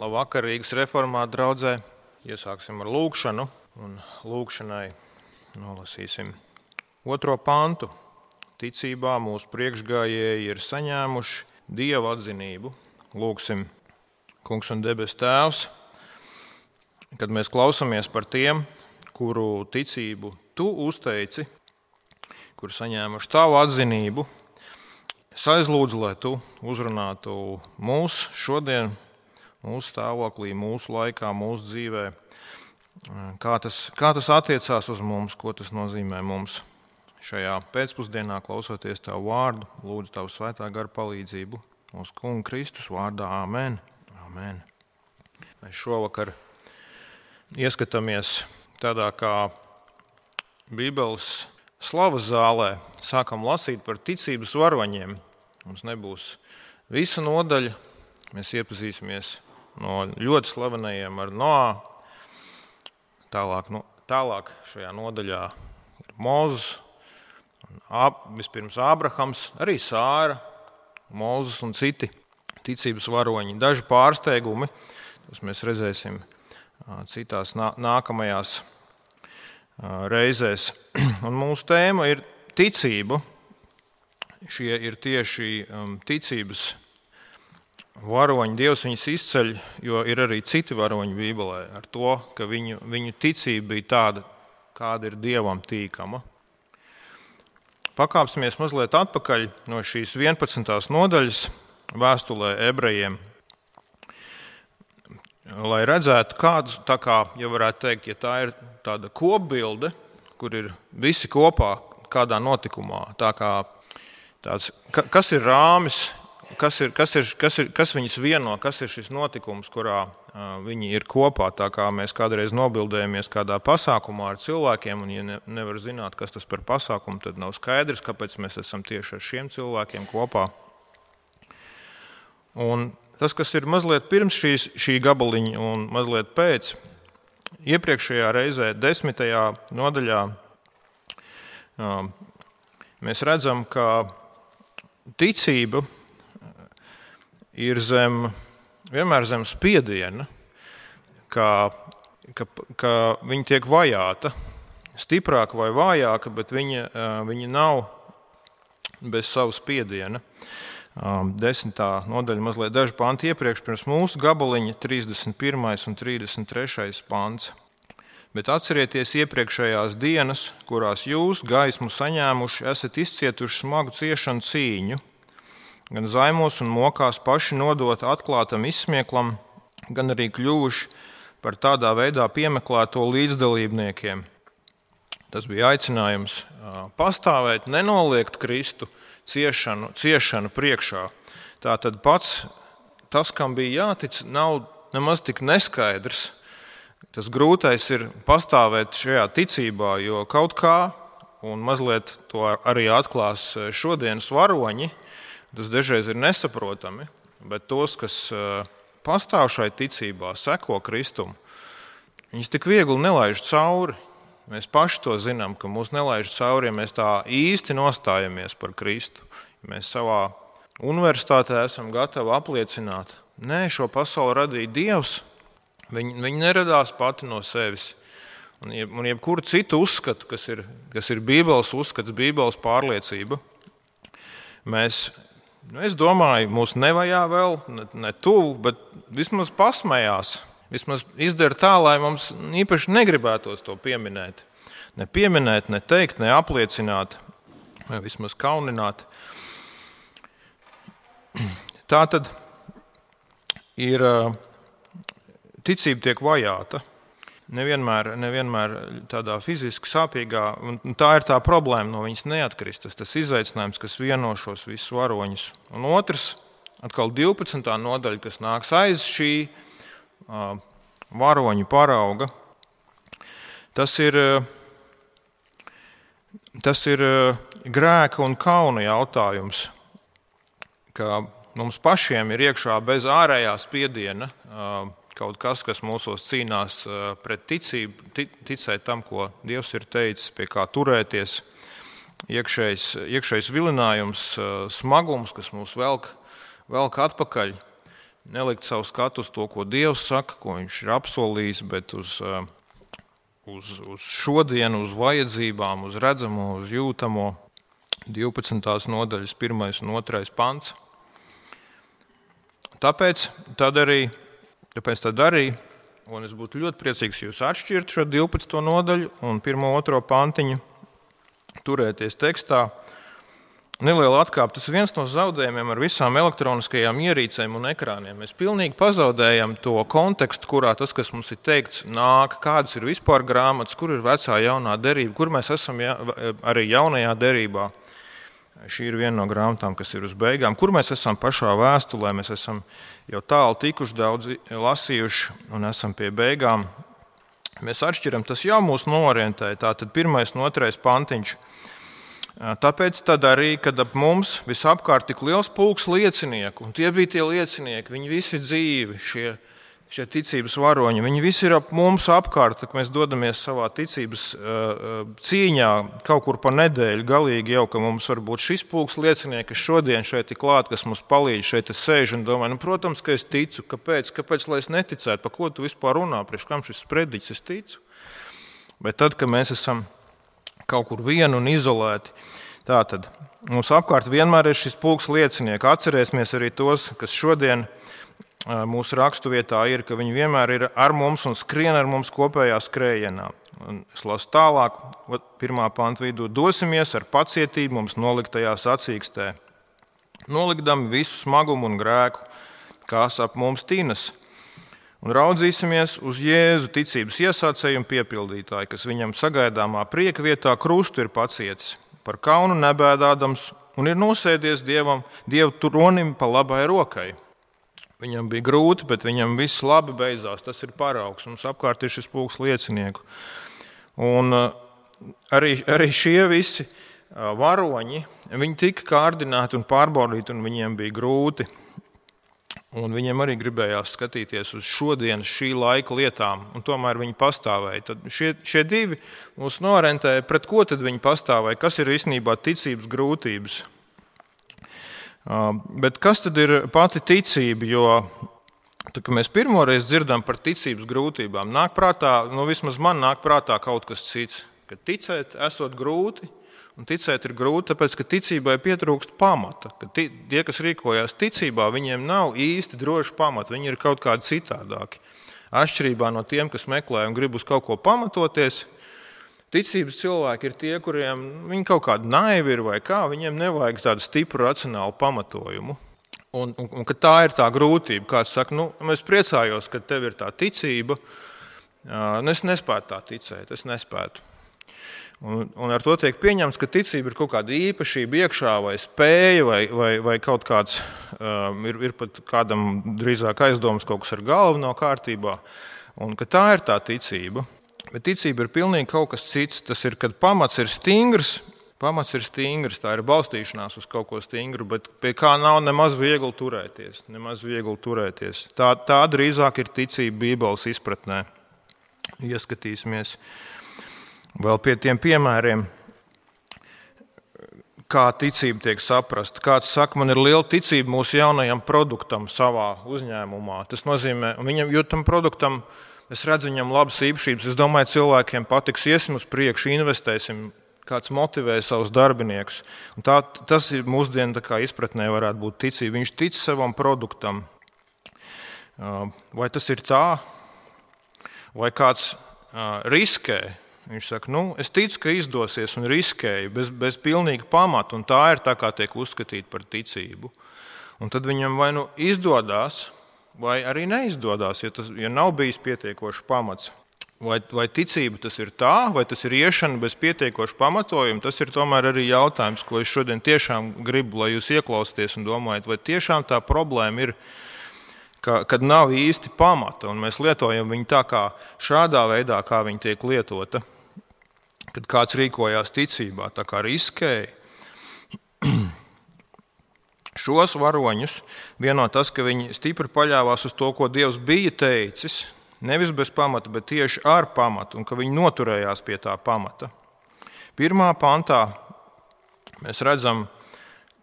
Labvakar, Rīgas reformāta draudzē. Iesāksim ar lūkšanu, un lūkšanai nolasīsim otro pantu. Ticībā mūsu priekšgājēji ir saņēmuši dieva atzinību. Lūksim, Kungs un debes Tēvs, kad mēs klausāmies par tiem, kuru ticību Tu uzteici, kur saņēmuši Tavu atzinību, es aizlūdzu, lai Tu uzrunātu mūs šodien mūsu stāvoklī, mūsu laikā, mūsu dzīvē. Kā tas, kā tas attiecās uz mums, ko tas nozīmē mums šajā pēcpusdienā, klausoties Tavu vārdu, lūdzu Tavu svētā gara palīdzību mūsu Kunga Kristus vārdā. Āmen. Āmen. Mēs šovakar ieskatāmies tādā kā Bībeles slavas zālē, sākam lasīt par ticības varoņiem. Mums nebūs visa nodaļa, mēs iepazīsimies no ļoti slavenajiem ar Noā. Tālāk, no, tālāk šajā nodaļā ir Mozus, Ab, vispirms Ābrahams, arī Sāra, Mozus un citi ticības varoņi. Daži pārsteigumi, tos mēs redzēsim citās nākamajās reizēs. Un mūsu tēma ir ticība. Šie ir tieši ticības varoņi, Dievs viņus izceļ, jo ir arī citi varoņi Bībelē, ar to, ka viņu, viņu ticība bija tāda, kāda ir Dievam tīkama. Pakāpsimies mazliet atpakaļ no šīs 11. nodaļas vēstulē ebrejiem, lai redzētu, kādu, tā kā, ja varētu teikt, ja tā ir tāda kopbilde, kur ir visi kopā kādā notikumā, tā kā tāds, kas ir rāmis, kas, ir, kas, ir, kas, ir, kas viņus vieno, kas ir šis notikums, kurā viņi ir kopā. Tā kā mēs kādreiz nobildējamies kādā pasākumā ar cilvēkiem, un, ja ne, nevar zināt, kas tas par pasākumu, tad nav skaidrs, kāpēc mēs esam tieši ar šiem cilvēkiem kopā. Un tas, kas ir mazliet pirms šīs, šī gabaliņa un mazliet pēc, iepriekšējā reizē, desmitajā nodaļā, mēs redzam, ka ticība ir zem, vienmēr zem spiediena, ka, ka, ka viņa tiek vajāta, stiprāka vai vājāka, bet viņa, viņa nav bez sava spiediena. Desmitā nodaļa, mazliet daži panti iepriekš, pirms mūsu gabaliņa, 31. un 33. pants. Bet atcerieties iepriekšējās dienas, kurās jūs, gaismu saņēmuši, esat izcietuši smagu ciešanu cīņu, gan zaimos un mokās paši nodot atklātam izsmieklam, gan arī kļuvuši par tādā veidā piemeklēto līdzdalībniekiem. Tas bija aicinājums pastāvēt, nenoliegt Kristu ciešanu, ciešanu priekšā. Tā tad pats tas, kam bija jātic, nav nemaz tik neskaidrs. Tas grūtais ir pastāvēt šajā ticībā, jo kaut kā, un mazliet to arī atklās šodienas varoņi, Tas dažreiz ir nesaprotami, bet tos, kas pastāv šai ticībā, seko Kristum, viņus tik viegli nelaiž cauri. Mēs paši to zinām, ka mūs nelaiž cauri, ja mēs tā īsti nostājamies par Kristu. Ja mēs savā universitātē esam gatavi apliecināt, ka šo pasauli radīja Dievs. Viņi, viņi neradās pati no sevis. Un, jeb, un jebkuru citu uzskatu, kas ir, kas ir Bībeles uzskats, Bībeles pārliecība, mēs Nu, es domāju, mūs nevajā vēl ne, ne tuvu, bet vismaz pasmējās. Vismaz izdara tā, lai mums īpaši negribētos to pieminēt. Ne pieminēt, ne teikt, ne apliecināt, vai vismaz kaunināt. Tā tad ir ticība tiek vajāta nevienmēr, nevienmēr tādā fiziski sāpīgā, un tā ir tā problēma no viņas neatkrist. Tas, tas izaicinājums, kas vieno šos visus varoņus. Un otrs, atkal 12. nodaļa, kas nāks aiz šī varoņu parauga, tas ir, tas ir grēka un kauna jautājums. Ka mums pašiem ir iekšā bez ārējā spiediena. Kaut kas, kas mūsos cīnās pret ticību, ticēt tam, ko Dievs ir teicis, pie kā turēties. Iekšējs, iekšējs vilinājums, smagums, kas mūs velk, velk atpakaļ. nelikt savu skatu uz to, ko Dievs saka, ko Viņš ir apsolījis, bet uz, uz, uz šodienu, uz vajadzībām, uz redzamo, uz jūtamo. 12. nodaļas, 1 un 2 pants. Tāpēc tad arī, tāpēc tad arī un es būtu ļoti priecīgs, jūs atšķirtu šo 12. nodaļu un 1. un 2. pantiņu, turēties tekstā. Neliela atkāpe. Tas ir viens no zaudējumiem ar visām elektroniskajām ierīcēm un ekrāniem. Mēs pilnīgi pazaudējam to kontekstu, kurā tas, kas mums ir teikts, nāk, kādas ir vispār grāmatas, kur ir vecā, jaunā derība, kur mēs esam ja, arī jaunajā derībā. Šī ir viena no grāmatām, kas ir uz beigām. Kur mēs esam pašā vēstulē? Mēs esam jau tālu tikuši, daudz lasījuši un esam pie beigām. Mēs atšķiram, tas jau mūs norientē. Tātad pirmais un otrais pantiņš. Tāpēc arī, kad ap mums visapkārt tik liels pulks liecinieku, un tie bija tie liecinieki, viņi visi dzīvi, šie šie ticības varoņi. Viņi visi ir ap mums apkārt, kad mēs dodamies savā ticības uh, cīņā kaut kur pa nedēļu. Galīgi jau, ka mums var būt šis pulks liecinieki, kas šodien šeit ir klāt, kas mums palīdz, šeit es sēžu un domāju, nu, protams, ka es ticu. Kāpēc? Kāpēc lai es neticētu? Par ko tu vispār runā? Priekš kam šis sprediķis es ticu? Bet tad, kad mēs esam kaut kur vieni un izolēti, tad mums apkārt vienmēr ir šis pulks liecinieki. Atcerēsimies arī tos, kas šodien ir mūsu raksturvietā ir, ka viņi vienmēr ir ar mums un skrien ar mums kopējā skrējienā. Un es lasu tālāk, pirmā panta vidū, dosimies ar pacietību mums noliktajā sacīkstē, nolikdami visu smagumu un grēku, kas ap mums tīnas. Un raudzīsimies uz Jēzu ticības iesācēju un piepildītāju, kas viņam sagaidāmā prieka vietā krustu ir pacietis, par kaunu nebēdādams un ir nosēdies Dievam, Dievu tronim pa labai rokai. Viņam bija grūti, bet viņam viss labi beidzās. Tas ir paraugs. Mums apkārt ir šis pūks liecinieku. Un uh, arī, arī šie visi uh, varoņi, viņi tika kārdināti un pārbaudīti, un viņiem bija grūti. Un viņiem arī gribējās skatīties uz šodienas, šī laika lietām, un tomēr viņi pastāvēja. Tad šie, šie divi mūs norentēja, pret ko tad viņi pastāvēja, kas ir īstenībā ticības grūtības. Bet kas tad ir pati ticība? Jo tad, mēs pirmoreiz dzirdam par ticības grūtībām, nāk prātā, nu, vismaz man nāk prātā kaut kas cits. Ka ticēt, esot grūti, un ticēt ir grūti, tāpēc ka ticībai pietrūkst pamata. Ka tie, kas rīkojas ticībā, viņiem nav īsti droši pamata, viņi ir kaut kādi citādāki. Atšķirībā no tiem, kas meklē un grib uz kaut ko pamatoties, Ticības cilvēki ir tie, kuriem viņi kaut kādi naivi ir vai kā, viņiem nevajag tādu stipru racionālu pamatojumu. Un, un, un tā ir tā grūtība. Kāds saka, nu, es priecājos, ka tev ir tā ticība. Es nespētu tā ticēt, es nespētu. Un, un ar to tiek pieņemts, ka ticība ir kaut kāda īpašība iekšā, vai spēja, vai, vai, vai kaut kāds, um, ir, ir pat kādam drīzāk aizdoms, kaut kas ar galvu nav kārtībā. Un ka tā ir tā ticība. Bet ticība ir pilnīgi kaut kas cits. Tas ir, kad pamats ir stingrs, pamats ir stingrs, tā ir balstīšanās uz kaut ko stingru, bet pie kā nav nemaz viegli turēties. Nemaz viegli turēties. Tā, tā drīzāk ir ticība Bībeles izpratnē. Ieskatīsimies vēl pie tiem piemēriem kā ticība tiek saprasta. Kāds saka, man ir liela ticība mūsu jaunajam produktam, savā uzņēmumā. Tas nozīmē, viņam, jo tam produktam ir Es redzu viņam labas īpašības. Es domāju, cilvēkiem patiks, iesim uz priekšu, investēsim. Kāds motivē savus darbiniekus. Un tā, tas ir mūsdienu izpratnē, varētu būt ticība. Viņš tic savam produktam. Vai tas ir tā, vai kāds riskē? Viņš saka, nu, es ticu, ka izdosies un riskēju bez, bez pilnīga pamata, un tā ir tā, kā tiek uzskatīta par ticību. Un tad viņam vai nu izdodas, vai arī neizdodas, ja, tas, ja nav bijis pietiekošs pamats. Vai, vai ticība tas ir tā, vai tas ir iešana bez pietiekoša pamatojuma, tas ir tomēr arī jautājums, ko es šodien tiešām gribu, lai jūs ieklausieties un domājat, vai tiešām tā problēma ir, ka, kad nav īsti pamata, un mēs lietojam viņu tā kā šādā veidā, kā viņi tiek lietota. Kad kāds rīkojās ticībā, tā kā riskēja, Šos varoņus vieno tas, ka viņi stipri paļāvās uz to, ko Dievs bija teicis, nevis bez pamata, bet tieši ar pamatu, un ka viņi noturējās pie tā pamata. Pirmā pantā mēs redzam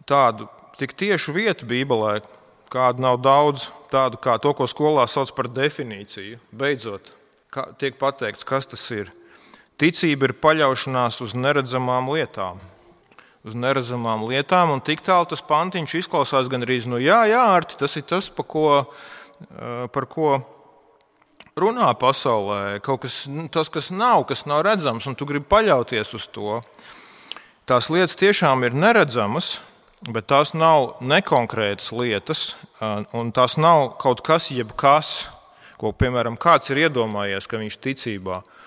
tādu tik tiešu vietu Bībelē, kādu nav daudz, tādu kā to, ko skolā sauc par definīciju. Beidzot, tiek pateikts, kas tas ir. Ticība ir paļaušanās uz neredzamām lietām. Uz neredzamām lietām, un tik tālu tas pantiņš izklausās gan arī, nu, jā, jā, Arti, tas ir tas, par ko, eh, par ko runā pasaulē. Kaut kas, tas, kas nav, kas nav redzams, un tu gribi paļauties uz to. Tās lietas tiešām ir neredzamas, bet tās nav nekonkrētas lietas, eh, un tās nav kaut kas, jebkas, ko, piemēram, kāds ir iedomājies, ka viņš ticībā ir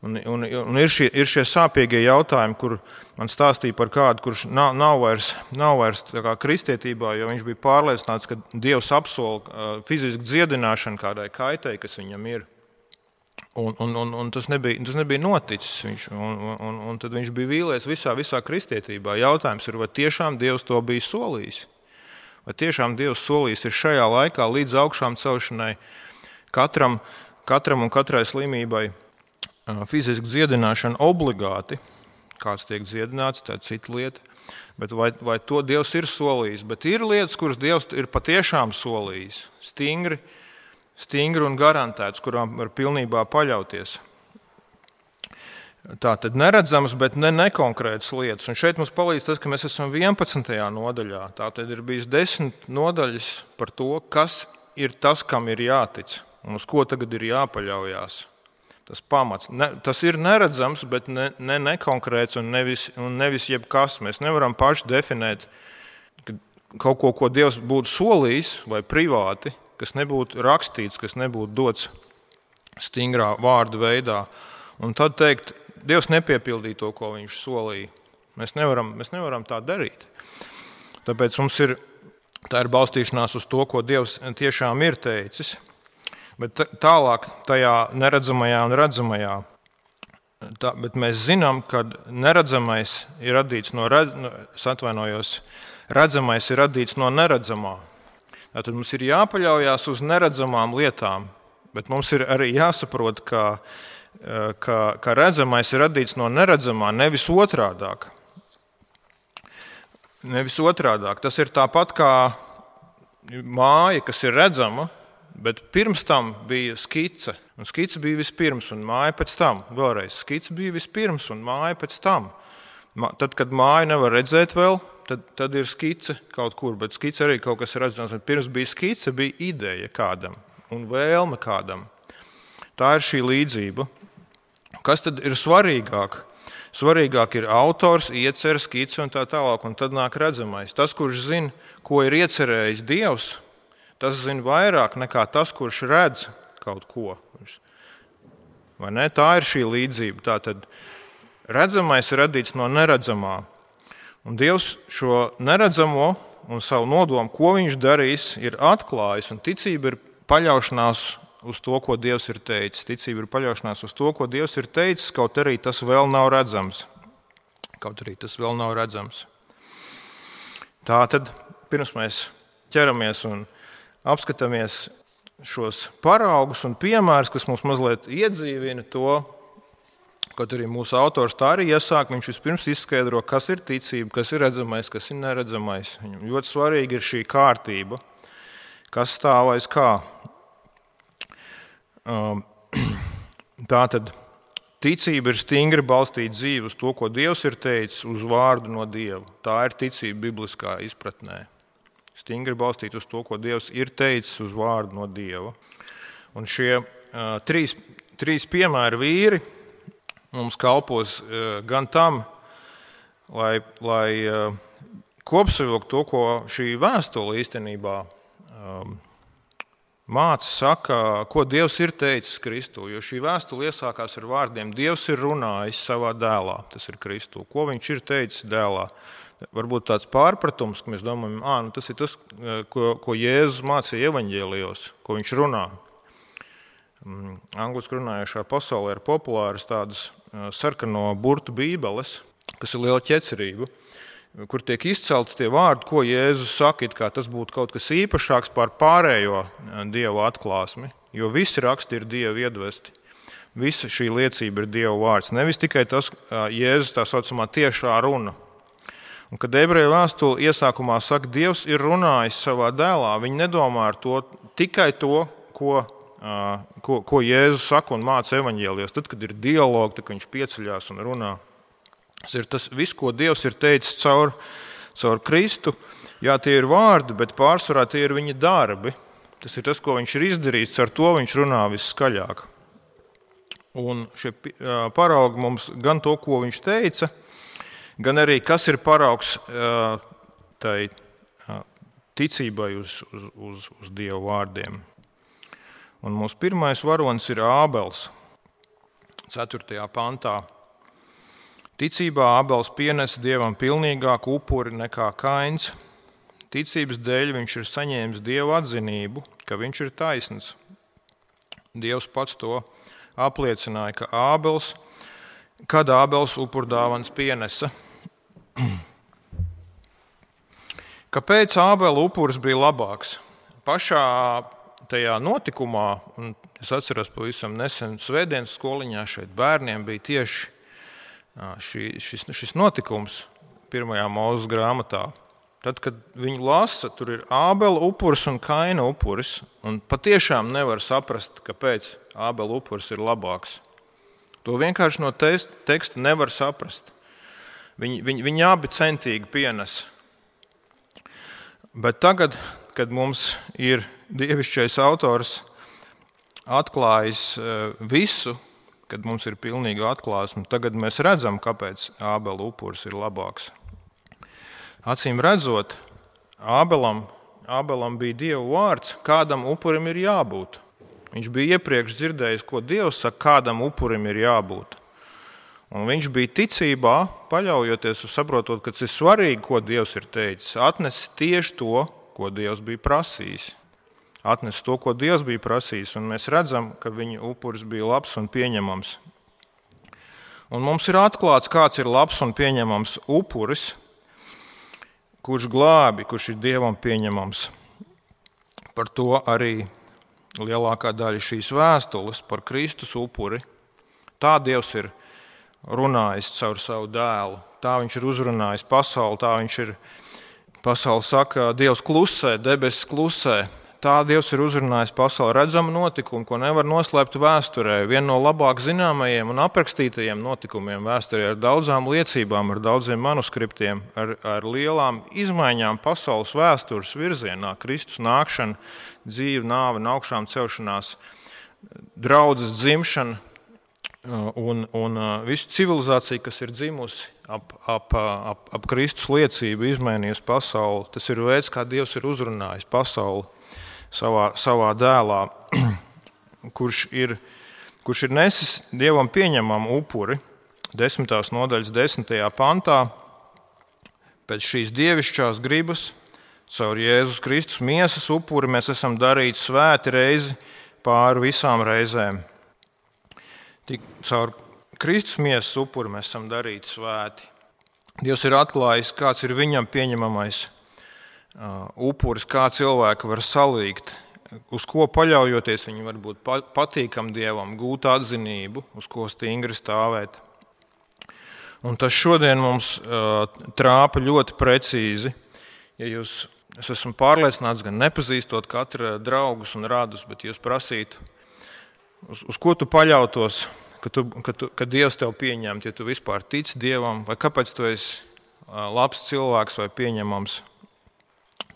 Un, un, un ir, šie, ir šie sāpīgie jautājumi, kur man stāstīja par kādu, kurš nav, nav vairs, nav vairs kristietībā, jo viņš bija pārliecināts, ka Dievs apsola uh, fizisku dziedināšanu kādai kaitei, kas viņam ir. Un, un, un, un tas, nebija, tas nebija noticis. Viņš, un, un, un tad viņš bija vīlies visā, visā kristietībā. Jautājums ir, vai tiešām Dievs to bija solījis? Vai tiešām Dievs solījis ir šajā laikā līdz augšām celšanai katram, katram un katrai slimībai? Fiziska dziedināšana obligāti, kāds tiek dziedināts, tā ir cita lieta. Bet vai, vai to Dievs ir solījis? Bet ir lietas, kuras Dievs ir patiešām solījis, stingri, stingri un garantēts, kurām var pilnībā paļauties. Tā tad neredzamas, bet ne nekonkrētas lietas. Un šeit mums palīdz tas, ka mēs esam 11. nodaļā. Tā tad ir bijis desmit nodaļas par to, kas ir tas, kam ir jātic un uz ko tagad ir jāpaļaujas tas pamats. Ne, tas ir neredzams, bet ne, ne nekonkrēts un nevis, un nevis jebkas. Mēs nevaram paši definēt kaut ko, ko Dievs būtu solījis vai privāti, kas nebūtu rakstīts, kas nebūtu dots stingrā vārdu veidā. Un tad teikt, Dievs nepiepildīja to, ko viņš solīja. Mēs nevaram, mēs nevaram tā darīt. Tāpēc mums ir, ir balstīšanās uz to, ko Dievs tiešām ir teicis. Bet tālāk, tajā neredzamajā un redzamajā, tā, bet mēs zinām, ka neredzamais ir radīts no, redz, redzamais ir radīts no neredzamā. Tad mums ir jāpaļaujas uz neredzamām lietām, bet mums ir arī jāsaprot, ka, ka, ka redzamais ir radīts no neredzamā, nevis otrādāk. Nevis otrādāk. Tas ir tāpat kā māja, kas ir redzama, Bet pirms tam bija skice. Un skice bija vispirms, un māja pēc tam. Vēlreiz skice bija vispirms, un māja pēc tam. Tad, kad māju nevar redzēt vēl, tad, tad ir skice kaut kur. Bet skice arī kaut kas ir redzams. Pirms bija skice, bija ideja kādam un vēlme kādam. Tā ir šī līdzība. Kas tad ir svarīgāk? Svarīgāk ir autors, iecer, skice un tā tālāk, un tad nāk redzamais. Tas, kurš zina, ko ir iecerējis Dievs, tas zina vairāk nekā tas, kurš redz kaut ko. Tā ir šī līdzība. Tātad redzamais ir radīts no neredzamā. Un Dievs šo neredzamo un savu nodomu, ko viņš darīs, ir atklājis. Ticība ir paļaušanās uz to, ko Dievs ir teicis. Ticība ir paļaušanās uz to, ko Dievs ir teicis, kaut arī tas vēl nav redzams. Kaut arī tas vēl nav redzams. Tā tad pirms mēs ķeramies un apskatāmies šos paraugus un piemērus, kas mums mazliet iedzīvina to, Kaut arī mūsu autors tā arī iesāk, viņš vispirms izskaidro, kas ir ticība, kas ir redzamais, kas ir neredzamais. Viņam ļoti svarīga ir šī kārtība, kas stāv aiz kā. Um, tā tad ticība ir stingri balstīta dzīve uz to, ko Dievs ir teicis, uz vārdu no Dieva. Tā ir ticība bibliskā izpratnē stingri balstīti uz to, ko Dievs ir teicis uz vārdu no Dieva. Un šie uh, trīs, trīs piemēri vīri mums kalpos uh, gan tam, lai, lai uh, kopsavilktu to, ko šī vēstule īstenībā um, māca, saka, ko Dievs ir teicis Kristū. Jo šī vēstule iesākās ar vārdiem: Dievs ir runājis savā dēlā, tas ir Kristū. Ko viņš ir teicis dēlā? Varbūt tāds pārpratums, ka mēs domājam, ka nu, tas ir tas, eh, ko, ko Jēzus mācīja evaņģēlijos, ko viņš runā. Mm, Angliski runājošā pasaulē ir populāras tādas eh, sarkano burtu bībeles, kas ir liela ķecerība, kur tiek izcelti tie vārdi, ko Jēzus saka, kā tas būtu kaut kas īpašāks par pārējo eh, dievu atklāsmi, jo visi raksti ir dievu iedvesti. Visa šī liecība ir Dieva vārds. Nevis tikai tas Jēzus tā saucamā tiešā runa, Un, kad ebreju vēstule iesākumā saka, Dievs ir runājis savā dēlā, viņi nedomā ar to tikai to, ko, ko, ko Jēzus saka un māca evaņģēlijos. Tad, kad ir dialogs, tad viņš pieceļās un runā. Tas ir tas viss, ko Dievs ir teicis caur, caur Kristu. Jā, tie ir vārdi, bet pārsvarā tie ir viņa darbi. Tas ir tas, ko viņš ir izdarījis, ar to viņš runā viskaļāk. Un šie paraugi mums gan to, ko viņš teica, gan arī kas ir paraugs tai ticībai uz, uz, uz, uz Dieva vārdiem. Un mūsu pirmais varonis ir Ābels. 4. pantā. Ticībā Ābels pienes dievam pilnīgāku upuri nekā Kains. Ticības dēļ viņš ir saņēmis dieva atzinību, ka viņš ir taisns. Dievs pats to apliecināja, ka Ābels, kad Ābels upurdāvans pienesa, Kāpēc Ābela upuris bija labāks? Pašā tajā notikumā, un es atceros pavisam nesen Svētdienas skoliņā, šeit bērniem bija tieši šī, šis, šis notikums pirmajā mūža grāmatā. Tad, kad viņi lasa, tur ir Ābela upuris un Kaina upuris, un patiešām nevar saprast, kāpēc Ābela upuris ir labāks. To vienkārši no teksta nevar saprast. Viņi, viņi, viņi abi centīgi pienes. Bet tagad, kad mums ir dievišķais autors atklājis eh, visu, kad mums ir pilnīga atklāsme, tagad mēs redzam, kāpēc Ābela upuris ir labāks. Acīm redzot, Ābelam, Ābelam bija Dieva vārds, kādam upurim ir jābūt. Viņš bija iepriekš dzirdējis, ko Dievs saka, kādam upurim ir jābūt. Un viņš bija ticībā, paļaujoties uz saprotot, ka tas ir svarīgi, ko Dievs ir teicis, atnesis tieši to, ko Dievs bija prasījis. Atnesis to, ko Dievs bija prasījis, un mēs redzam, ka viņa upuris bija labs un pieņemams. Un mums ir atklāts, kāds ir labs un pieņemams upuris, kurš glābi, kurš ir Dievam pieņemams. Par to arī lielākā daļa šīs vēstules par Kristus upuri. Tā Dievs ir runājis caur savu dēlu. Tā viņš ir uzrunājis pasauli, tā viņš ir. Pasaule saka, Dievs klusē, debesis klusē. Tā Dievs ir uzrunājis pasauli redzamu notikumu, ko nevar noslēpt vēsturē. Viena no labāk zināmajiem un aprakstītajiem notikumiem vēsturē ar daudzām liecībām, ar daudziem manuskriptiem, ar, ar lielām izmaiņām pasaules vēstures virzienā. Kristus nākšana, dzīve, nāve, augšām celšanās, draudzes dzimšana, un, un uh, visu civilizāciju, kas ir dzimusi ap, ap, uh, ap, ap Kristus liecību, izmainījusi pasauli. Tas ir veids, kā Dievs ir uzrunājis pasauli savā, savā dēlā, kurš ir, kurš ir nesis Dievam pieņemamu upuri. Desmitās nodaļas, desmitajā pantā, pēc šīs dievišķās gribas, caur Jēzus Kristus miesas upuri, mēs esam darīti svēti reizi pāri visām reizēm Tik caur Kristus miesas upuri mēs esam darīti svēti. Dievs ir atklājis, kāds ir viņam pieņemamais uh, upuris, kā cilvēki var salīgt, uz ko paļaujoties viņi var būt patīkami Dievam, gūt atzinību, uz ko stingri stāvēt. Un tas šodien mums uh, trāpa ļoti precīzi. Ja jūs, es esmu pārliecināts, gan nepazīstot katra draugus un radus, bet jūs prasītu, uz, uz ko tu paļautos, ka, tu, ka, tu, ka Dievs tev pieņemt, ja tu vispār tici Dievam, vai kāpēc tu esi labs cilvēks vai pieņemams.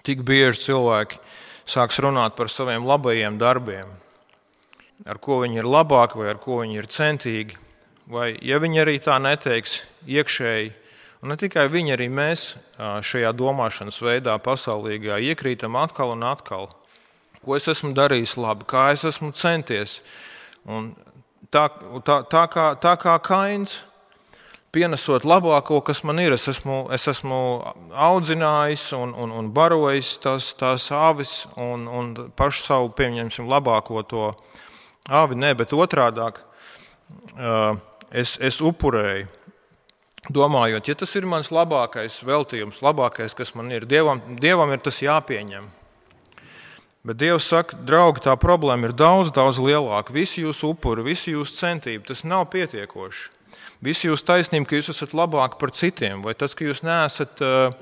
Tik bieži cilvēki sāks runāt par saviem labajiem darbiem, ar ko viņi ir labāki vai ar ko viņi ir centīgi. Vai ja viņi arī tā neteiks iekšēji, un ne tikai viņi, arī mēs šajā domāšanas veidā, pasaulīgā, iekrītam atkal un atkal ko es esmu darījis labi, kā es esmu centies. Un tā, tā, tā, kā, tā kā kains, pienesot labāko, kas man ir. Es esmu, es esmu audzinājis un, un, un barojis tās, tās avis un, un pašu savu, pieņemsim, labāko to avi. Nē, bet otrādi es, es upurēju. Domājot, ja tas ir mans labākais veltījums, labākais, kas man ir, Dievam, Dievam ir tas jāpieņem. Bet Dievs saka, draugi, tā problēma ir daudz, daudz lielāka. Visi jūsu upuri, visi jūsu centība, tas nav pietiekoši. visi jūsu taisnība, ka jūs esat labāki par citiem, vai tas, ka jūs neesat uh,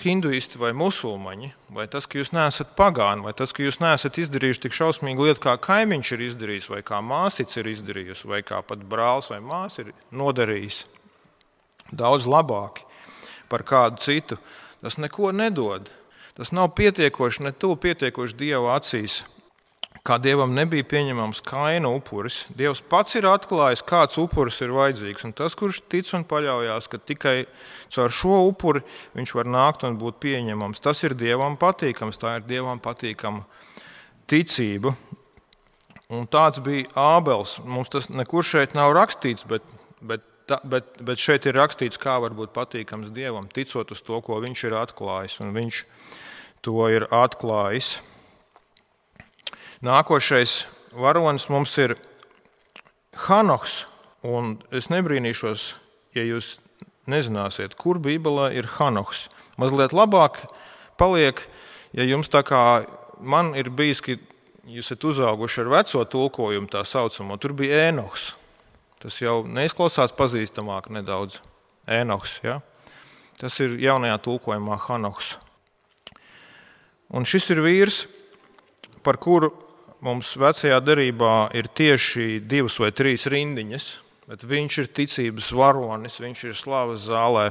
hinduisti vai musulmaņi, vai tas, ka jūs neesat pagāni, vai tas, ka jūs neesat izdarījuši tik šausmīgu lietu, kā kaimiņš ir izdarījis, vai kā māsīca ir izdarījusi, vai kā pat brālis vai māsa ir nodarījis. Daudz labāki par kādu citu. Tas neko nedod. Tas nav pietiekoši, ne tuvu pietiekoši Dieva acīs kā dievam nebija pieņemams kaina upuris. Dievs pats ir atklājis, kāds upuris ir vajadzīgs. Un tas, kurš tic un paļaujas, ka tikai caur šo upuri viņš var nākt un būt pieņemams, tas ir dievam patīkams. Tā ir dievam patīkama ticība. Un tāds bija Ābels. Mums tas nekur šeit nav rakstīts, bet, bet, ta, bet, bet šeit ir rakstīts, kā var būt patīkams dievam, ticot uz to, ko viņš ir atklājis. Un viņš to ir atklājis. Nākošais varonis mums ir Hanoks. Es nebrīnīšos, ja jūs nezināsiet, kur Bībelē ir Hanoks. Mazliet labāk paliek, ja jums tā kā man ir bijis, ka jūs esat uzauguši ar veco tulkojumu, tā saucamo, tur bija Ēnoks. Tas jau neizklausās pazīstamāk nedaudz. Ēnoks, ja? Tas ir jaunajā tulkojumā Hanoks. Un šis ir vīrs, par kuru mums vecajā derībā ir tieši divas vai trīs rindiņas, bet viņš ir ticības varonis, viņš ir slavas zālē.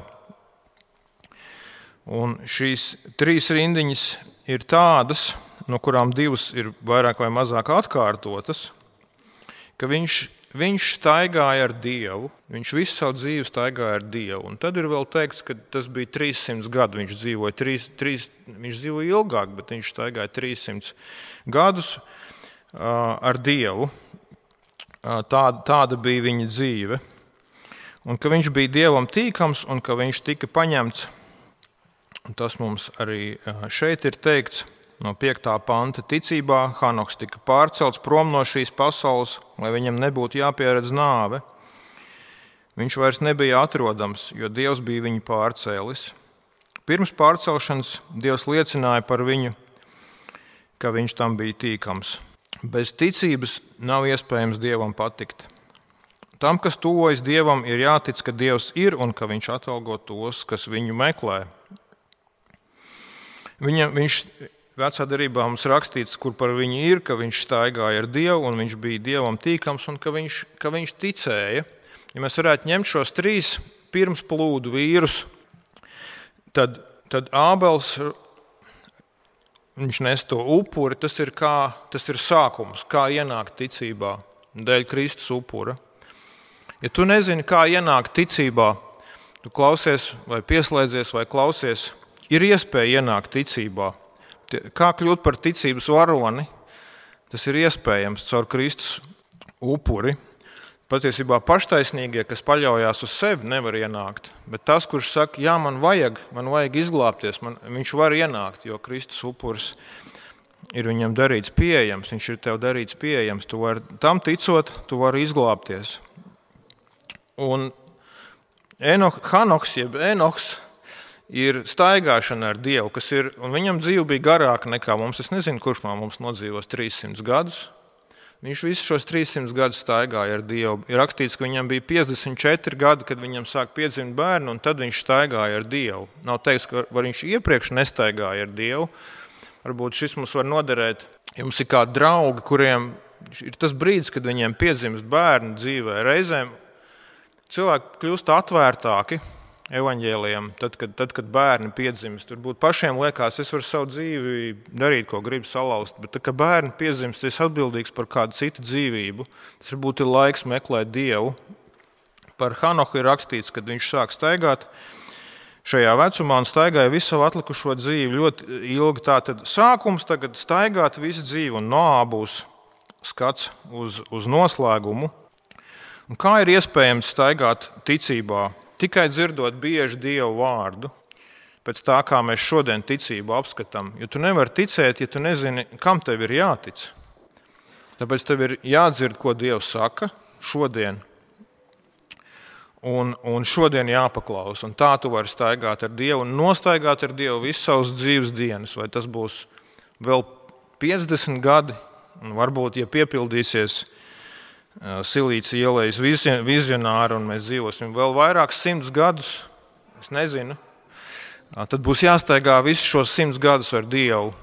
Un šīs trīs rindiņas ir tādas, no kurām divas ir vairāk vai mazāk atkārtotas, ka viņš, viņš staigāja ar Dievu, viņš visu savu dzīvi staigāja ar Dievu. Un tad ir vēl teikts, ka tas bija 300 gadu. Viņš dzīvoja, 3, 3, viņš dzīvoja ilgāk, bet viņš staigāja 300 gadus ar Dievu. Tāda, tāda bija viņa dzīve. Un ka viņš bija dievam tīkams un ka viņš tika paņemts. Tas mums arī šeit ir teikts no 5. panta. Ticībā Hanoks tika pārcelts prom no šīs pasaules, lai viņam nebūtu jāpieredz nāve. Viņš vairs nebija atrodams, jo Dievs bija viņu pārcēlis. Pirms pārcelšanas Dievs liecināja par viņu, ka viņš tam bija tīkams. Bez ticības nav iespējams Dievam patikt. Tam, kas tuvojas Dievam, ir jātic, ka Dievs ir un ka Viņš atalgo tos, kas viņu meklē. Viņa, viņš vecā darbā mums rakstīts, kur par viņu ir, ka viņš staigāja ar Dievu un viņš bija Dievam tīkams un ka viņš, ka viņš ticēja. Ja mēs varētu ņemt šos trīs pirms plūdu vīrus, tad, tad Ābels nes to upuri, tas ir, kā, tas ir sākums, kā ienākt ticībā dēļ Kristus upura. Ja tu nezini, kā ienākt ticībā, tu klausies, vai pieslēdzies, vai klausies, ir iespēja ienākt ticībā. Kā kļūt par ticības varoni, tas ir iespējams caur Kristus upuri. Patiesībā paštaisnīgie, kas paļaujas uz sevi, nevar ienākt. Bet tas, kurš saka, jā, man vajag, man vajag izglābties, man, viņš var ienākt, jo Kristus upuris ir viņam darīts pieejams. Viņš ir tev darīts pieejams. Tu vari tam ticot, tu vari izglābties. Un Enoch, Hanoks, jeb Enoks, ir staigāšana ar Dievu, kas ir, un viņam dzīve bija garāka nekā mums. Es nezinu, kurš no mums nodzīvos 300 gadus. Viņš visus šos 300 gadus staigāja ar Dievu. Ir rakstīts, ka viņam bija 54 gadi, kad viņam sāk piedzimt bērni, un tad viņš staigāja ar Dievu. Nav teikts, ka viņš iepriekš nestaigāja ar Dievu. Varbūt šis mums var noderēt. Jums ir kādi draugi, kuriem ir tas brīdis, kad viņiem piedzimst bērni dzīvē. Reizēm cilvēki kļūst atvērtāki evaņģēliem, tad, kad, tad, kad bērni piedzimst. Turbūt pašiem liekas, es varu savu dzīvi darīt, ko gribu salauzt, bet, tad, kad bērni piedzimst, es atbildīgs par kādu citu dzīvību. Tas varbūt ir laiks meklēt Dievu. Par Hanohu ir rakstīts, kad viņš sāk staigāt. Šajā vecumā un staigāja visu savu atlikušo dzīvi ļoti ilgi. Tātad sākums tagad staigāt visu dzīvi, un no abūs skats uz, uz noslēgumu. Un kā ir iespējams staigāt ticībā tikai dzirdot bieži Dievu vārdu, pēc tā kā mēs šodien ticību apskatām. Jo tu nevari ticēt, ja tu nezini, kam tev ir jātic. Tāpēc tev ir jādzird, ko Dievs saka šodien. Un, un šodien jāpaklaus. Un tā tu vari staigāt ar Dievu un nostaigāt ar Dievu visu savas dzīves dienas. Vai tas būs vēl 50 gadi, un varbūt, ja piepildīsies silīcija ielējas vizionāri, un mēs dzīvosim vēl vairākus simtus gadus. Es nezinu. Tad būs jāstaigā visus šos simtus gadus ar Dievu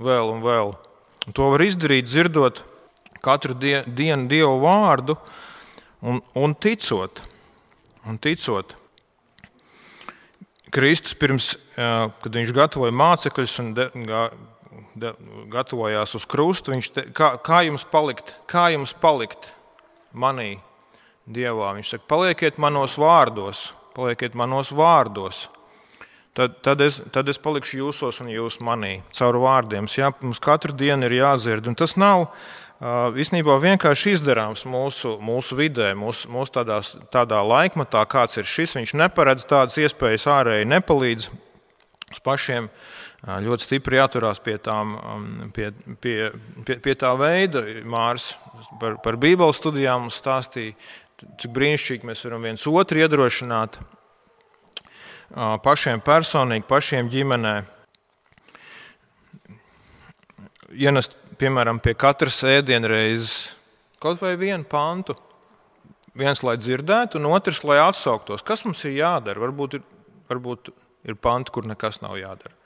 vēl un vēl. Un to var izdarīt, dzirdot katru die, dienu Dievu vārdu un, un ticot. Un ticot. Kristus pirms, kad viņš gatavoja mācekļus un de, de, gatavojās uz krustu, viņš te, kā, kā jums palikt, kā jums palikt manī, Dievā? Viņš saka, palieciet manos vārdos, palieciet manos vārdos. Tad, tad, es, tad es palikšu jūsos un jūs manī, caur vārdiem. Jā, mums katru dienu ir jādzird. Un tas nav īstenībā vienkārši izdarāms mūsu, mūsu vidē, mūsu, mūsu tādās, tādā laikmatā, kāds ir šis. Viņš neparedz tādas iespējas ārēji, nepalīdz pašiem. Ļoti stipri jāturās pie, tām, pie, pie, pie, pie tā veida. Mārs par, par Bībeles studijām mums stāstīja, cik brīnišķīgi mēs varam viens otru iedrošināt pašiem personīgi, pašiem ģimenē. Ienest piemēram, pie katras ēdienreizes kaut vai vienu pantu. Viens, lai dzirdētu, un otrs, lai atsauktos. Kas mums ir jādara? Varbūt ir, varbūt ir panti, kur nekas nav jādara.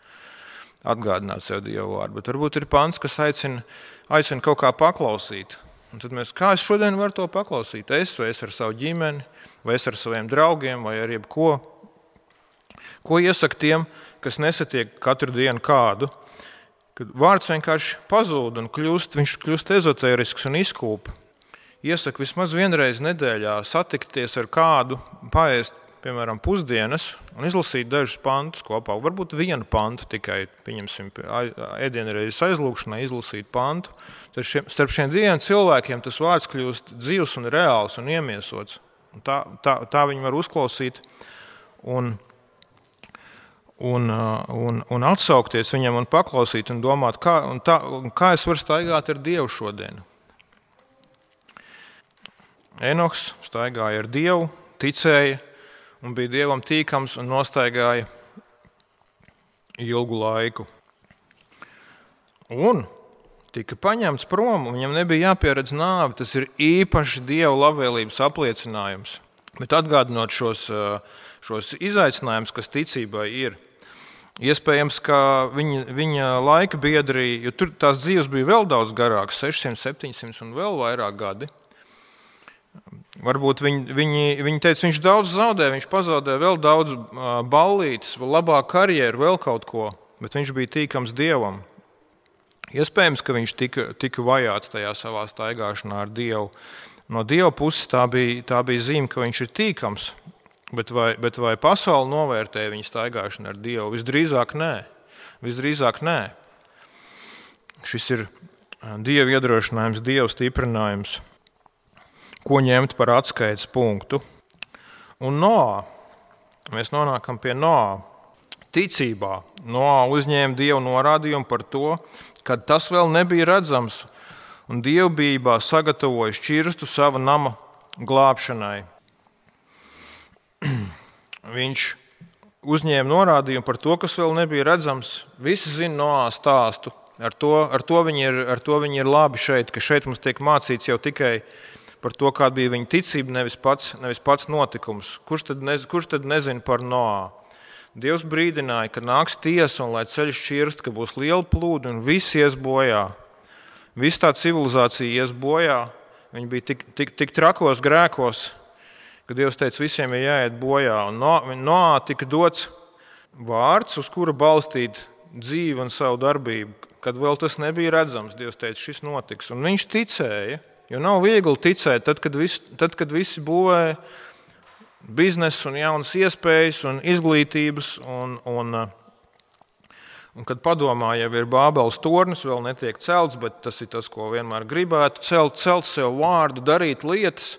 Atgādināt sev Dievu vārdu, bet varbūt ir pants, kas aicina, aicina kaut kā paklausīt. Un tad mēs, kā es šodien varu to paklausīt? Es vai es ar savu ģimeni, vai es ar saviem draugiem, vai ar jebko. Ko iesaka tiem, kas nesatiek katru dienu kādu? kad vārds vienkārši pazūd un kļūst, viņš kļūst ezotērisks un izkūpa. Iesaku vismaz vienreiz nedēļā satikties ar kādu, paēst, piemēram, pusdienas un izlasīt dažus pantus kopā. Varbūt vienu pantu tikai, pieņemsim, ēdienreizes aizlūgšanai, izlasīt pantu. Tad šiem, starp šiem diviem cilvēkiem tas vārds kļūst dzīves un reāls un iemiesots. Un tā, tā, tā viņi var uzklausīt. Un, un, un, un atsaukties viņam un paklausīt un domāt, kā, un tā, un kā es varu staigāt ar Dievu šodien. Enoks staigāja ar Dievu, ticēja un bija Dievam tīkams un nostaigāja ilgu laiku. Un tika paņemts prom, un viņam nebija jāpieredz nāve. Tas ir īpaši Dieva labvēlības apliecinājums. Bet atgādinot šos, šos izaicinājumus, kas ticībai ir, Iespējams, ka viņa, viņa laika biedri, jo tur tās dzīves bija vēl daudz garākas, 600, 700 un vēl vairāk gadi. Varbūt viņi, viņi, viņi teica, viņš daudz zaudē, viņš pazaudē vēl daudz ballītes, vēl labāku karjeru, vēl kaut ko, bet viņš bija tīkams dievam. Iespējams, ka viņš tika, tika vajāts tajā savā staigāšanā ar dievu. No dieva puses tā bija, tā bija zīme, ka viņš ir tīkams. Bet vai, bet vai pasaule novērtē viņa staigāšanu ar Dievu? Visdrīzāk nē. Visdrīzāk nē. Šis ir Dieva iedrošinājums, Dieva stiprinājums, ko ņemt par atskaites punktu. Un no mēs nonākam pie no ticībā. No uzņēma Dieva norādījumu par to, ka tas vēl nebija redzams, un dievbijībā sagatavoja šķirstu sava nama glābšanai viņš uzņēma norādījumu par to, kas vēl nebija redzams. Visi zina no stāstu. Ar to, ar, to ir, ar to viņi ir labi šeit, ka šeit mums tiek mācīts jau tikai par to, kāda bija viņa ticība, nevis pats, nevis pats notikums. Kurš tad, nez, kurš tad nezina par Noā? Dievs brīdināja, ka nāks tiesa un lai ceļš šķirst, ka būs liela plūde un viss ies bojā. Viss tā civilizācija ies bojā. Viņi bija tik, tik, tik trakos grēkos, kad Dievs teica, visiem ir jāiet bojā. Un no, Noā tika dots vārds, uz kura balstīt dzīvi un savu darbību. Kad vēl tas nebija redzams, Dievs teica, šis notiks. Un viņš ticēja, jo nav viegli ticēt, tad, kad, vis, tad, kad visi būvē biznesu un jaunas iespējas un izglītības. Un, un, un kad padomā, jau ir Bābeles tornis, vēl netiek celts, bet tas ir tas, ko vienmēr gribētu celt, celt sev vārdu, darīt lietas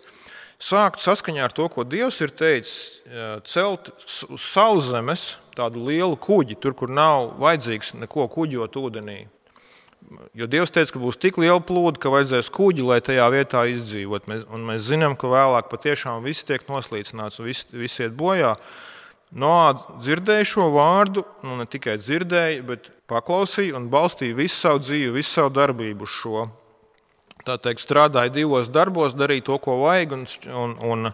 sākt saskaņā ar to, ko Dievs ir teicis, celt uz sauszemes tādu lielu kuģi, tur, kur nav vajadzīgs neko kuģot ūdenī. Jo Dievs teica, ka būs tik liela plūde, ka vajadzēs kuģi, lai tajā vietā izdzīvot. Mēs, mēs zinām, ka vēlāk patiešām viss tiek noslīcināts un viss, viss iet bojā. Noāds dzirdēja šo vārdu, nu ne tikai dzirdēja, bet paklausīja un balstīja visu savu dzīvi, visu savu darbību uz šo. Teikt, strādāja divos darbos, darīja to, ko vajag, un, un, un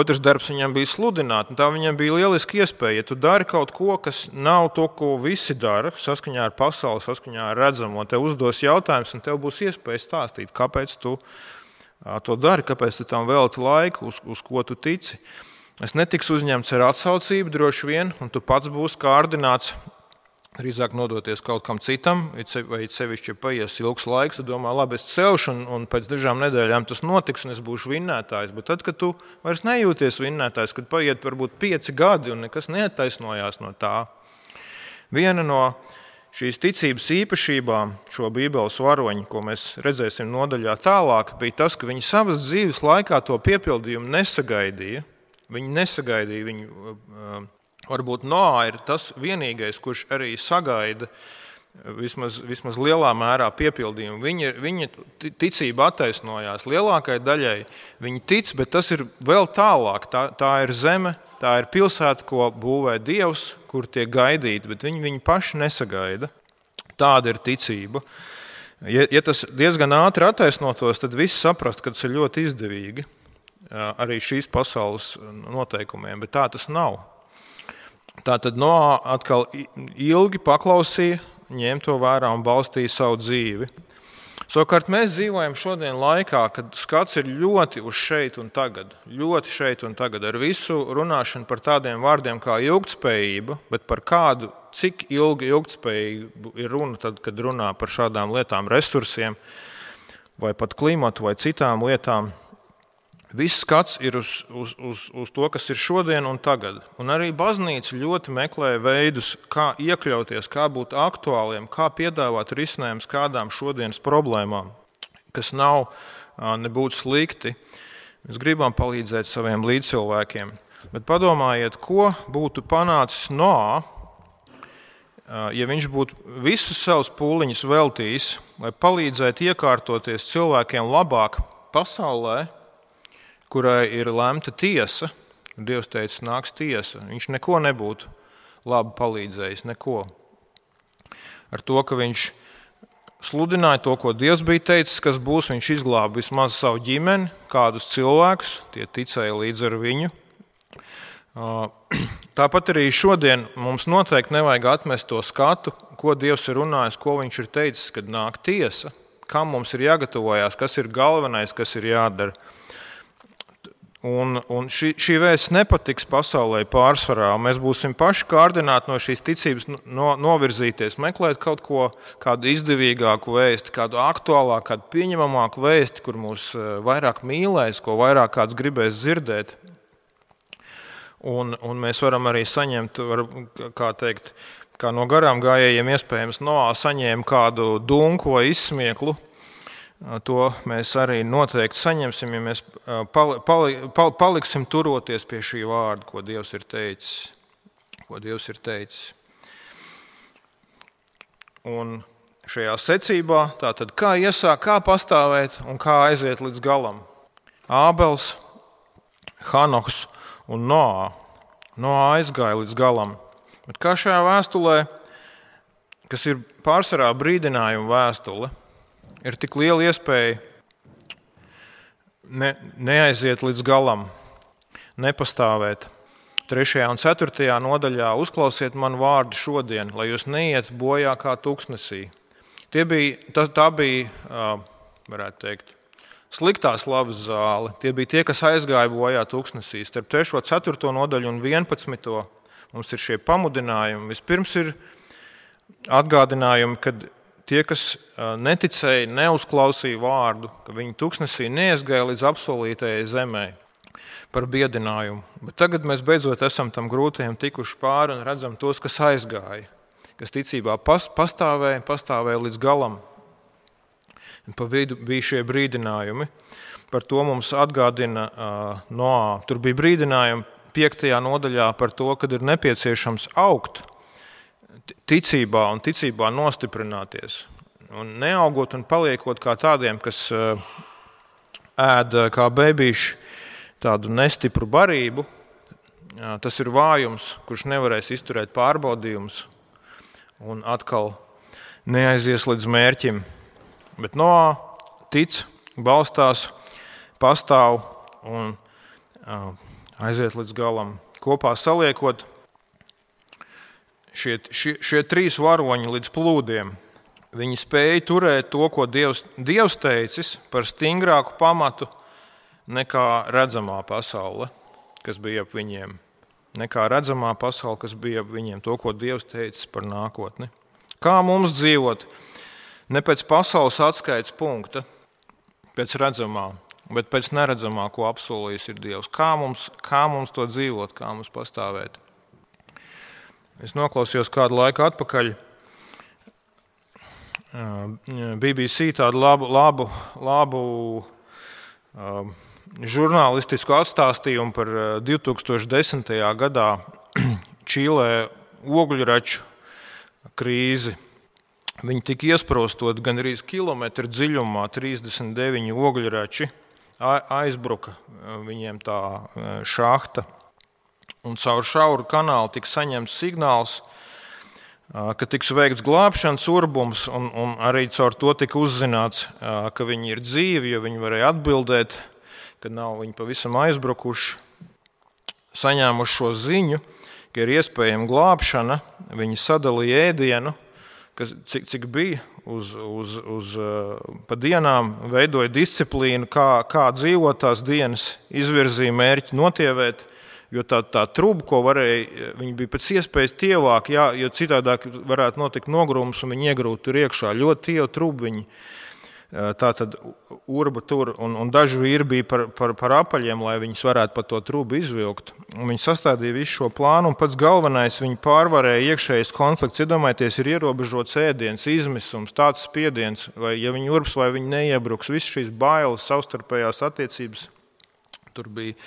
otrs darbs viņam bija sludināt. Tā viņam bija lieliski iespēja. Ja tu dari kaut ko, kas nav to, ko visi dara, saskaņā ar pasauli, saskaņā ar redzamo, tev uzdos jautājums, un tev būs iespēja stāstīt, kāpēc tu to dari, kāpēc tu tam velti laiku, uz, uz ko tu tici. Es netikšu uzņemts ar atsaucību, droši vien, un tu pats būsi kārdināts drīzāk nodoties kaut kam citam, vai sevišķi, paies ilgs laiks, tad domā, labi, es celšu, un, un pēc dažām nedēļām tas notiks, un es būšu vinnētājs. Bet tad, kad tu vairs nejūties vinnētājs, kad paiet varbūt pieci gadi, un nekas neattaisnojās no tā, viena no šīs ticības īpašībām, šo Bībeles varoņu, ko mēs redzēsim nodaļā tālāk, bija tas, ka viņi savas dzīves laikā to piepildījumu nesagaidīja. Viņi nesagaidīja viņu. Varbūt Noā ir tas vienīgais, kurš arī sagaida vismaz, vismaz lielā mērā piepildījumu. Viņa, viņa ticība attaisnojās lielākajai daļai. Viņi tic, bet tas ir vēl tālāk. Tā, tā ir zeme, tā ir pilsēta, ko būvē Dievs, kur tiek gaidīti, bet viņi, viņi paši nesagaida. Tāda ir ticība. Ja, ja tas diezgan ātri attaisnotos, tad viss saprast, ka tas ir ļoti izdevīgi arī šīs pasaules noteikumiem, bet tā tas nav. Tā tad Noā atkal ilgi paklausīja, ņēma to vērā un balstīja savu dzīvi. Savukārt mēs dzīvojam šodien laikā, kad skats ir ļoti uz šeit un tagad, ļoti šeit un tagad, ar visu runāšanu par tādiem vārdiem kā ilgspējība, bet par kādu, cik ilgi ilgspējība ir runa, tad, kad runā par šādām lietām, resursiem, vai pat klimatu vai citām lietām. Viss skats ir uz, uz, uz, uz to, kas ir šodien un tagad. Un arī baznīca ļoti meklē veidus, kā iekļauties, kā būt aktuāliem, kā piedāvāt risinājumus kādām šodienas problēmām, kas nav nebūtu slikti. Mēs gribam palīdzēt saviem līdzcilvēkiem. Bet padomājiet, ko būtu panācis Noā, ja viņš būtu visus savus pūliņus veltījis, lai palīdzētu iekārtoties cilvēkiem labāk pasaulē kurai ir lemta tiesa, Dievs teica, nāks tiesa. Viņš neko nebūtu labi palīdzējis, neko. Ar to, ka viņš sludināja to, ko Dievs bija teicis, kas būs, viņš izglāba vismaz savu ģimeni, kādus cilvēkus, tie ticēja līdz ar viņu. Tāpat arī šodien mums noteikti nevajag atmest to skatu, ko Dievs ir runājis, ko viņš ir teicis, kad nāk tiesa, kam mums ir jāgatavojas, kas ir galvenais, kas ir jādara. Un, un šī, šī vēsts nepatiks pasaulē pārsvarā. Mēs būsim paši kārdināti no šīs ticības no, novirzīties, meklēt kaut ko, kādu izdevīgāku vēstu, kādu aktuālāku, kādu pieņemamāku vēstu, kur mūs eh, vairāk mīlēs, ko vairāk kāds gribēs dzirdēt. Un, un mēs varam arī saņemt, var, kā teikt, kā no garām gājējiem, iespējams, no saņēma kādu dunku vai izsmieklu To mēs arī noteikti saņemsim, ja mēs pali, pali, pal, paliksim turoties pie šī vārda, ko Dievs ir teicis. Ko Dievs ir teicis. Un šajā secībā, tātad, kā iesākt, kā pastāvēt un kā aiziet līdz galam. Ābels, Hanoks un Noā. Noā aizgāja līdz galam. Bet kā šajā vēstulē, kas ir pārsvarā brīdinājuma vēstule, ir tik liela iespēja ne, neaiziet līdz galam, nepastāvēt. 3. un 4. nodaļā uzklausiet manu vārdu šodien, lai jūs neiet bojā kā tūkstnesī. Tie bija, tā, tā bija, varētu teikt, sliktā slavas zāle. Tie bija tie, kas aizgāja bojā tūkstnesī. Starp 3. un 4. nodaļu un 11. mums ir šie pamudinājumi. Vispirms ir atgādinājumi, kad Tie, kas neticēja, neuzklausīja vārdu, ka viņi tuksnesī neizgāja līdz apsolītajai zemē par biedinājumu. Bet tagad mēs beidzot esam tam grūtajam tikuši pāri un redzam tos, kas aizgāja, kas ticībā pastāvēja, pastāvēja līdz galam. Un pa vidu bija šie brīdinājumi. Par to mums atgādina uh, Noā. Tur bija brīdinājumi 5. nodaļā par to, ka ir nepieciešams augt ticībā un ticībā nostiprināties. Un neaugot un paliekot kā tādiem, kas eh, ēd eh, kā bebīši tādu nestipru barību, tas ir vājums, kurš nevarēs izturēt pārbaudījumus un atkal neaizies līdz mērķim. Bet no tic balstās, pastāv un aiziet līdz galam. Kopā saliekot šie, šie, šie trīs varoņi līdz plūdiem, viņi spēja turēt to, ko Dievs, Dievs teicis par stingrāku pamatu nekā redzamā pasaule, kas bija ap viņiem. Nekā redzamā pasaule, kas bija ap viņiem, to, ko Dievs teicis par nākotni. Kā mums dzīvot? Ne pēc pasaules atskaites punkta, pēc redzamā, bet pēc neredzamā, ko apsolījis ir Dievs. Kā mums, kā mums to dzīvot, kā mums pastāvēt? Es noklausījos kādu laiku atpakaļ. BBC tādu labu, labu, labu um, žurnālistisku atstāstījumu par 2010. gadā Čīlē ogļraču krīzi. Viņi tika iesprostot gan arī kilometru dziļumā, 39 ogļrači aizbruka viņiem tā šahta. Un caur šauru kanālu tika saņemts signāls, ka tiks veikts glābšanas urbums, un, un arī caur to tika uzzināts, ka viņi ir dzīvi, jo viņi varēja atbildēt, ka nav viņi pavisam aizbrukuši. Saņēmuši šo ziņu, ka ir iespējama glābšana, viņi sadalīja ēdienu kas, cik, cik bija uz, uz, uz uh, pa dienām, veidoja disciplīnu, kā, kā dzīvot tās dienas, izvirzīja mērķi notievēt. Jo tā, tā truba, ko varēja, viņi bija pēc iespējas tievāk, jā, jo citādi varētu notikt nogrūms un viņi iegrūtu tur iekšā. Ļoti tievu trubu viņi Tā tad urba tur un, un daži vīri bija par, par, par apaļiem, lai viņus varētu pa to trūku izvilkt. Un viņi sastādīja visu šo plānu, un pats galvenais viņi pārvarēja iekšējais konflikts. Iedomājieties, ir ierobežots ēdiens, izmisums, tāds spiediens, vai ja viņi urbs vai viņi neiebruks, visas šīs bailes, savstarpējās attiecības. Tur bija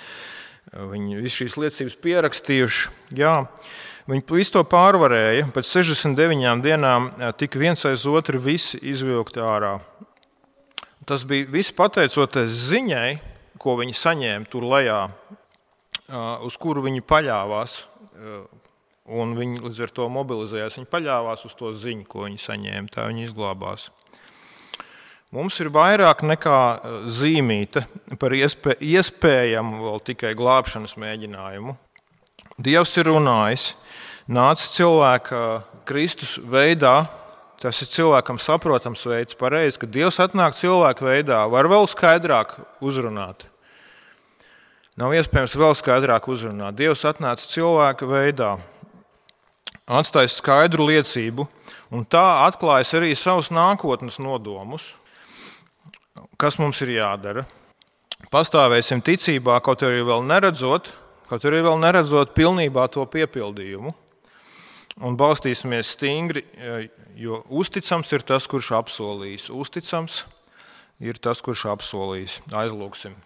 viņi visas šīs liecības pierakstījuši. Jā. Viņi visu to pārvarēja. Pēc 69 dienām tika viens aiz otru visi izvilkti ārā. Tas bija viss pateicoties ziņai, ko viņi saņēma tur lejā, uz kuru viņi paļāvās. Un viņi līdz ar to mobilizējās. Viņi paļāvās uz to ziņu, ko viņi saņēma. Tā viņi izglābās. Mums ir vairāk nekā zīmīta par iespē, iespējamu vēl tikai glābšanas mēģinājumu. Dievs ir runājis, nācis cilvēka Kristus veidā, Tas ir cilvēkam saprotams veids, pareizi, ka Dievs atnāk cilvēka veidā, var vēl skaidrāk uzrunāt. Nav iespējams vēl skaidrāk uzrunāt. Dievs atnāca cilvēka veidā, atstāja skaidru liecību, un tā atklājas arī savus nākotnes nodomus, kas mums ir jādara. Pastāvēsim ticībā, kaut arī vēl neredzot, kaut arī vēl neredzot pilnībā to piepildījumu un balstīsimies stingri, jo uzticams ir tas, kurš apsolījis. Uzticams ir tas, kurš apsolījis. Aizlūgsim.